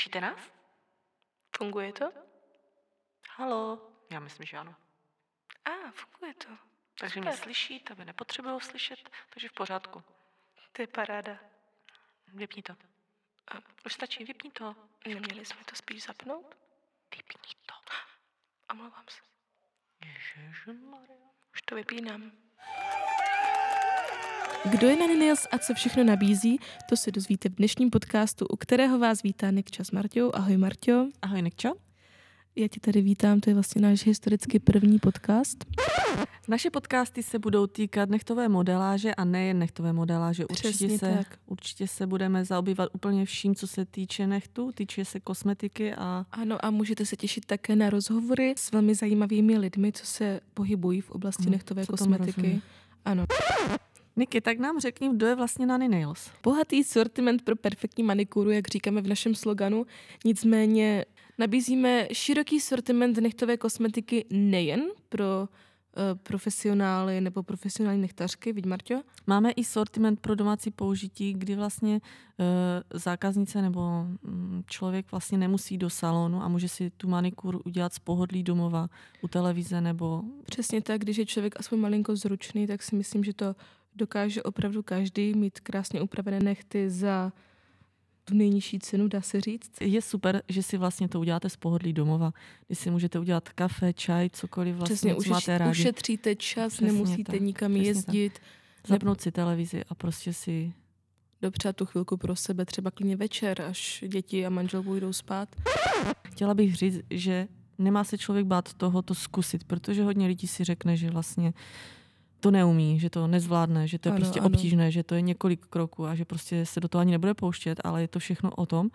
Slyšíte nás? Funguje to? Halo? Já myslím, že ano. A, ah, funguje to. Takže Super. mě slyší, tebe nepotřebují slyšet, takže v pořádku. To je paráda. Vypni to. A Už stačí, vypni to. neměli jsme to spíš zapnout? Vypni to. Omlouvám se. Ježišmarja. Už to vypínám. Kdo je Nanny Nails a co všechno nabízí, to se dozvíte v dnešním podcastu, u kterého vás vítá Nikča s Marťou. Ahoj Marťo. Ahoj, Nikčo. Já tě tady vítám, to je vlastně náš historicky první podcast. Naše podcasty se budou týkat nechtové modeláže a nejen nechtové modeláže. Určitě Přesně se, tak. určitě se budeme zaobývat úplně vším, co se týče nechtu, týče se kosmetiky a Ano a můžete se těšit také na rozhovory s velmi zajímavými lidmi, co se pohybují v oblasti Hmm, nechtové kosmetiky. Ano. Niky, tak nám řekni, kdo je vlastně Nanny Nails. Bohatý sortiment pro perfektní manikuru, jak říkáme v našem sloganu. Nicméně nabízíme široký sortiment nechtové kosmetiky nejen pro uh, profesionály nebo profesionální nechtařky, vidí Marťo? Máme i sortiment pro domácí použití, kdy vlastně e, zákaznice nebo mm, člověk vlastně nemusí do salonu a může si tu manikuru udělat z pohodlí domova u televize nebo Přesně tak, když je člověk aspoň malinko zručný, tak si myslím, že to dokáže opravdu každý mít krásně upravené nechty za tu nejnižší cenu, dá se říct. je super, že si vlastně to uděláte z pohodlí domova, kdy si můžete udělat kafe, čaj, cokoliv vlastně, Přesně, co máte rádi. ušetříte čas, Přesně nemusíte tak, nikam přesně jezdit, Zapnout si televizi a prostě si... dopřát tu chvilku pro sebe, třeba klidně večer, až děti a manžel půjdou spát. Chtěla bych říct, že nemá se člověk bát toho to zkusit, protože hodně lidí si řekne, že vlastně to neumí, že to nezvládne, že to je Ano, prostě ano. obtížné, že to je několik kroků a že prostě se do toho ani nebude pouštět, ale je to všechno o tom,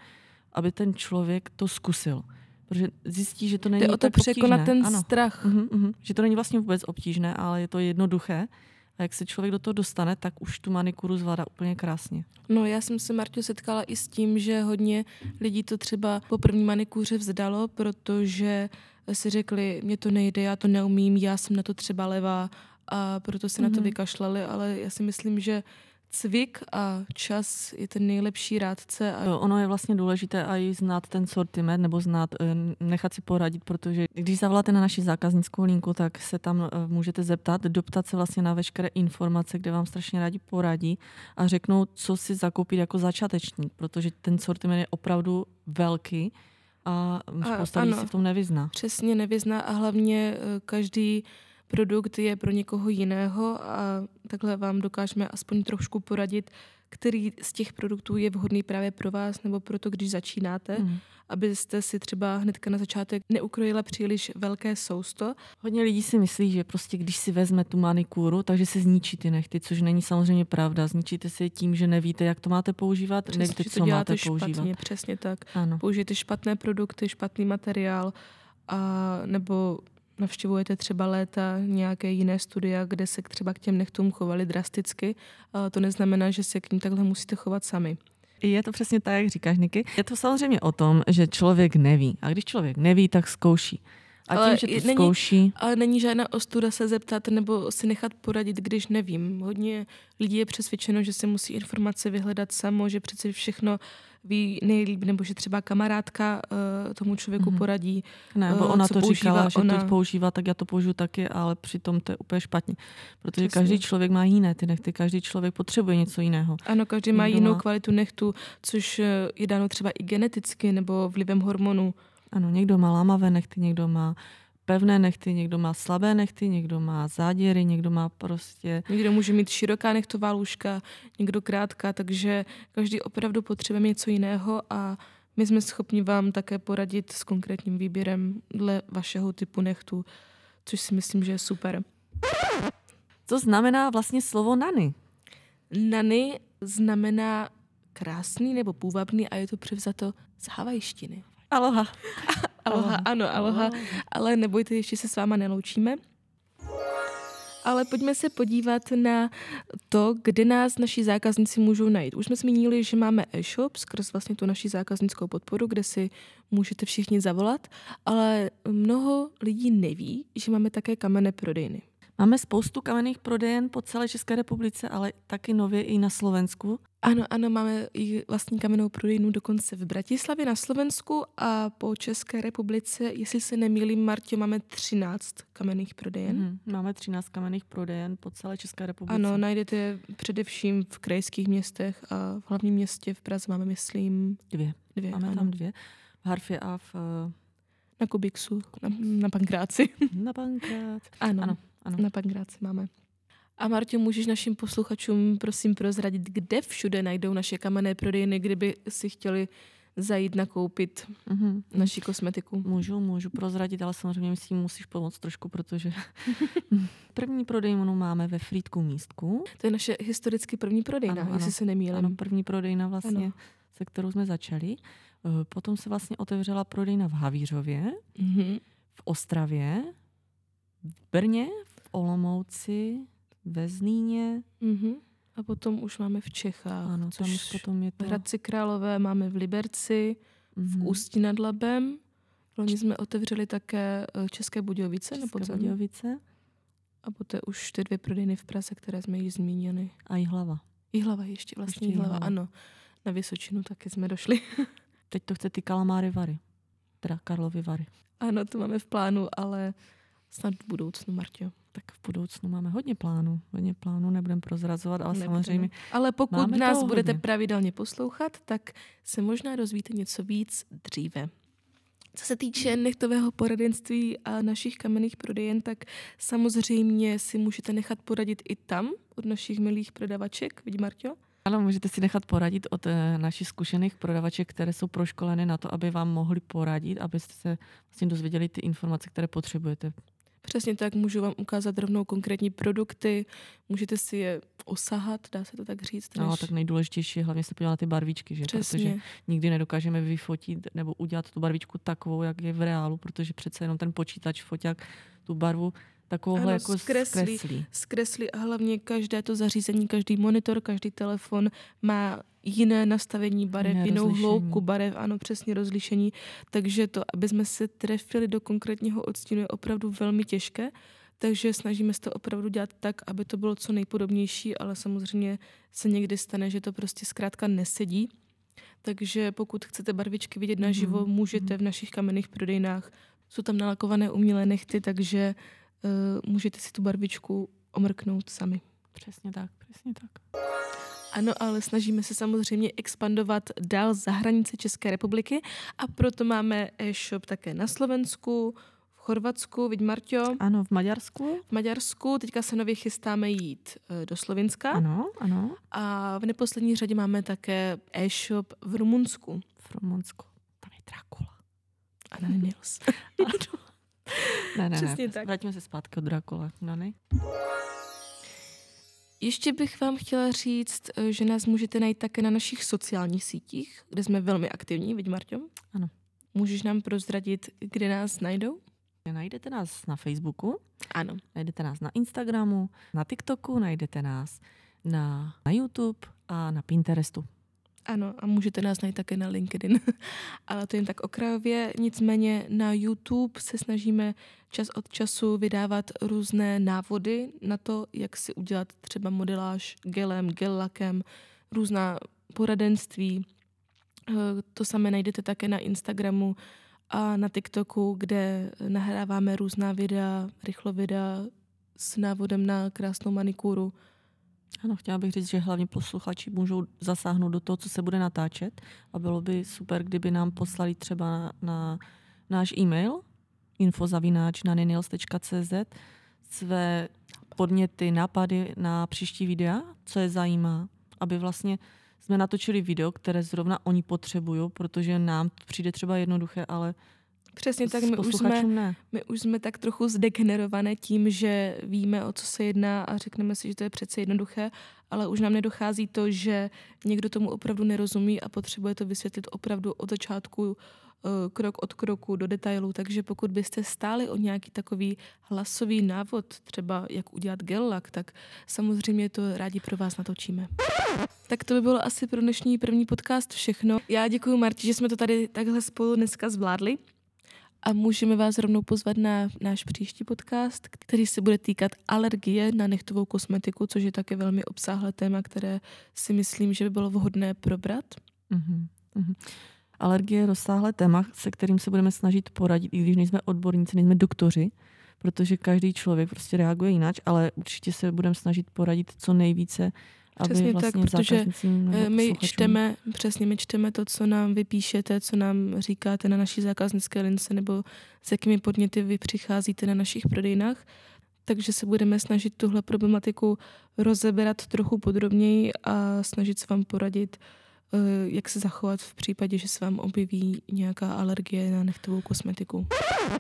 aby ten člověk to zkusil. Protože zjistí, že to není Jde o to překonat obtížné. ten ano. strach. Mhm, mhm. Že to není vlastně vůbec obtížné, ale je to jednoduché. A jak se člověk do toho dostane, tak už tu manikuru zvládá úplně krásně. No já jsem se, Marťo, setkala i s tím, že hodně lidí to třeba po první manikuře vzdalo, protože si řekli, mě to nejde, já to neumím, já jsem na to třeba levá a proto se mm-hmm. na to Mhm. vykašlali, ale já si myslím, že cvik a čas je ten nejlepší rádce a Ono je vlastně důležité i znát ten sortiment nebo znát, eh, nechat si poradit, protože když zavoláte na naši zákaznickou linku, tak se tam eh, můžete zeptat, doptat se vlastně na veškeré informace, kde vám strašně rádi poradí a řeknou, co si zakoupit jako začátečník, protože ten sortiment je opravdu velký a spousta lidí si v tom nevyzná. přesně nevyzná a hlavně eh, každý produkt je pro někoho jiného a takhle vám dokážeme aspoň trošku poradit, který z těch produktů je vhodný právě pro vás nebo pro to, když začínáte, Mm. abyste si třeba hnedka na začátek neukrojila příliš velké sousto. Hodně lidí si myslí, že prostě když si vezme tu manikuru, takže se zničí ty nechty, což není samozřejmě pravda. Zničíte si je tím, že nevíte, jak to máte používat, Přesně, nevíte, co máte špatně, používat. přesně tak. Ano. Použijete špatné produkty, špatný materiál a nebo navštěvujete třeba léta nějaké jiné studia, kde se třeba k těm nechtům chovali drasticky. To neznamená, že se k ním takhle musíte chovat sami. Je to přesně tak, jak říkáš, Niky. Je to samozřejmě o tom, že člověk neví. A když člověk neví, tak zkouší. A Ale tím, že to není- zkouší, Ale není žádná ostuda se zeptat nebo si nechat poradit, když nevím. Hodně lidí je přesvědčeno, že si musí informace vyhledat samo, že přece všechno ví nejlíp, nebo že třeba kamarádka uh, tomu člověku Mhm. poradí. ne, bo eh, ona to používá říkala, že ona. to používá, tak já to použiju taky, ale přitom to je úplně špatně. Protože Přesně. každý člověk má jiné ty nechty, každý člověk potřebuje něco jiného. Ano, každý má Někdo jinou má- kvalitu nechtu, což eh, je dáno třeba i geneticky nebo vlivem hormonů. Ano, někdo má lámavé nechty, někdo má pevné nechty, někdo má slabé nechty, někdo má záděry, někdo má prostě Někdo může mít široká nechtová lůžka, někdo krátká, takže každý opravdu potřebuje něco jiného a my jsme schopni vám také poradit s konkrétním výběrem dle vašeho typu nechtu, což si myslím, že je super. Co znamená vlastně slovo nany? Nany znamená krásný nebo půvabný a je to převzato z havajštiny. Aloha. Aloha, ano, aloha, ale nebojte, ještě se s váma neloučíme. Ale pojďme se podívat na to, kde nás naši zákazníci můžou najít. Už jsme zmínili, že máme e-shop skrz vlastně tu naši zákaznickou podporu, kde si můžete všichni zavolat, ale mnoho lidí neví, že máme také kamenné prodejny. Máme spoustu kamenných prodejen po celé České republice, ale taky nově i na Slovensku. Ano, ano, máme i vlastní kamennou prodejnu dokonce v Bratislavě na Slovensku a po České republice, jestli se nemýlím, Martě, máme 13 kamenných prodejen. Mhm. Máme 13 kamenných prodejen po celé České republice. Ano, najdete je především v krajských městech a v hlavním městě v Praze máme, myslím, dvě. dvě. Máme ano. tam dvě. V Harfě a v, eh, Na Kubiksu, na, na Pankráci. na bankrát. Ano, Ano, ano. na Pankráci máme. A Marťo, můžeš našim posluchačům prosím prozradit, kde všude najdou naše kamenné prodejny, kdyby si chtěli zajít nakoupit Mhm. naši kosmetiku? Můžu, můžu prozradit, ale samozřejmě mi s tím musíš pomoct trošku, protože první prodejnu máme ve Frýdku místku. To je naše historicky první prodejna, Ano, jestli ano. se nemýlím. Ano, první prodejna vlastně, Ano. se kterou jsme začali. Eh, Potom se vlastně otevřela prodejna v Havířově, Mhm. v Ostravě, v Brně, v Olomouci, ve Zlíně. Mhm. A potom už máme v Čechách. Ano, tam už potom je v to... Hradci Králové máme v Liberci, v Mhm. Ústí nad Labem. Loni jsme otevřeli také eh, České Budějovice České podzemí. Budějovice A poté už ty dvě prodejny v Praze, které jsme již zmínili. a Jihlava. Jihlava ještě, vlastně Ještě Jihlava. ano. Na Vysočinu taky jsme došli. Teď to chce ty kalamáry vary. Teda Karlovy vary. ano, to máme v plánu, ale snad v budoucnu, Marťo. Tak v budoucnu máme hodně plánů. Hodně plánů, nebudem prozrazovat, ale Nebudeme. samozřejmě Ale pokud Máme nás budete hodně. pravidelně poslouchat, tak se možná dozvíte něco víc dříve. Co se týče nechtového poradenství a našich kamenných prodejen, tak samozřejmě si můžete nechat poradit i tam od našich milých prodavaček, vidí Marťo? Ano, můžete si nechat poradit od eh, našich zkušených prodavaček, které jsou proškoleny na to, aby vám mohli poradit, abyste se vlastně dozvěděli ty informace, které potřebujete. Přesně tak, můžu vám ukázat rovnou konkrétní produkty, můžete si je osahat, dá se to tak říct. No než- tak nejdůležitější je hlavně se podívat na ty barvičky, že? protože Přesně. nikdy nedokážeme vyfotit nebo udělat tu barvičku takovou, jak je v reálu, protože přece jenom ten počítač, foťák tu barvu takovouhle Ano, jako zkreslí. zkreslí. zkresli a hlavně každé to zařízení, každý monitor, každý telefon má jiné nastavení barev, Jiné jinou rozlišení. hloubku barev, ano, přesně rozlišení. Takže to, aby jsme se trefili do konkrétního odstínu, je opravdu velmi těžké. Takže snažíme se to opravdu dělat tak, aby to bylo co nejpodobnější, ale samozřejmě se někdy stane, že to prostě zkrátka nesedí. Takže pokud chcete barvičky vidět naživo, Mhm, můžete v našich kamenných prodejnách. Jsou tam nalakované umělé nechty, takže můžete si tu barvičku omrknout sami. Přesně tak, přesně tak. Ano, ale snažíme se samozřejmě expandovat dál za hranice České republiky a proto máme e-shop také na Slovensku, v Chorvatsku, vidí Marťo, Ano, v Maďarsku? v Maďarsku. Teďka se nově chystáme jít eh, do Slovinska Ano, ano. a v neposlední řadě máme také e-shop v Rumunsku. V Rumunsku. Tam je Dracula. A na Nils. Ne, ne, Přesně ne. tak. Vrátíme se zpátky od Dracula. No, ne? Ještě bych vám chtěla říct, že nás můžete najít také na našich sociálních sítích, kde jsme velmi aktivní, vidí Marťo? Ano. Můžeš nám prozradit, kde nás najdou? Najdete nás na Facebooku, Ano. najdete nás na Instagramu, na TikToku, najdete nás na, na YouTube a na Pinterestu. Ano, a můžete nás najít také na LinkedIn. Ale to jen tak okrajově. Nicméně na YouTube se snažíme čas od času vydávat různé návody na to, jak si udělat třeba modeláž gelem, gel lakem, různá poradenství. Eh, To samé najdete také na Instagramu a na TikToku, kde nahráváme různá videa, rychlo videa s návodem na krásnou manikúru. Ano, chtěla bych říct, že hlavně posluchači můžou zasáhnout do toho, co se bude natáčet. A bylo by super, kdyby nám poslali třeba na, náš e-mail infozavináč na nenils.cz své podněty, nápady na příští videa, co je zajímá, aby vlastně jsme natočili video, které zrovna oni potřebují, protože nám přijde třeba jednoduché, ale Přesně tak, my už, jsme, ne. my už jsme tak trochu zdegenerované tím, že víme, o co se jedná a řekneme si, že to je přece jednoduché, ale už nám nedochází to, že někdo tomu opravdu nerozumí a potřebuje to vysvětlit opravdu od začátku eh, krok od kroku do detailů, takže pokud byste stáli o nějaký takový hlasový návod, třeba jak udělat gel lack, tak samozřejmě to rádi pro vás natočíme. Tak to by bylo asi pro dnešní první podcast všechno. Já děkuji Marti, že jsme to tady takhle spolu dneska zvládli. A můžeme vás rovnou pozvat na náš příští podcast, který se bude týkat alergie na nechtovou kosmetiku, což je také velmi obsáhlé téma, které si myslím, že by bylo vhodné probrat. Mm-hmm. Mm-hmm. Alergie je rozsáhlé téma, se kterým se budeme snažit poradit, i když nejsme odborníci, nejsme doktoři, protože každý člověk prostě reaguje jinak, ale určitě se budeme snažit poradit co nejvíce, aby Přesně tak, vlastně protože, zákaznicím nebo Eh, My čteme, přesně my čteme to, co nám vypíšete, co nám říkáte na naší zákaznické lince nebo s jakými podněty vy přicházíte na našich prodejnách. Takže se budeme snažit tuhle problematiku rozeberat trochu podrobněji a snažit se vám poradit, jak se zachovat v případě, že se vám objeví nějaká alergie na nechtovou kosmetiku.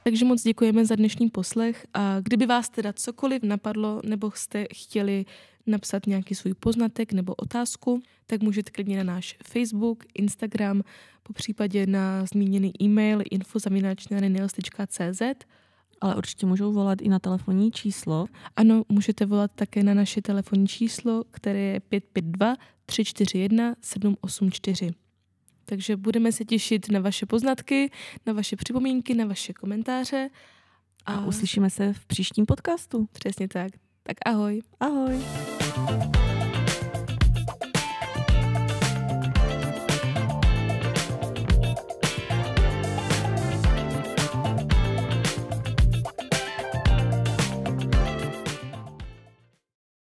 Takže moc děkujeme za dnešní poslech a kdyby vás teda cokoliv napadlo nebo jste chtěli napsat nějaký svůj poznatek nebo otázku, tak můžete klidně na náš Facebook, Instagram, po případě na zmíněný e-mail info.cz. Ale určitě můžou volat i na telefonní číslo. Ano, můžete volat také na naše telefonní číslo, které je 552 341 784. Takže budeme se těšit na vaše poznatky, na vaše připomínky, na vaše komentáře. A uslyšíme se v příštím podcastu. Přesně tak. Tak ahoj. Ahoj.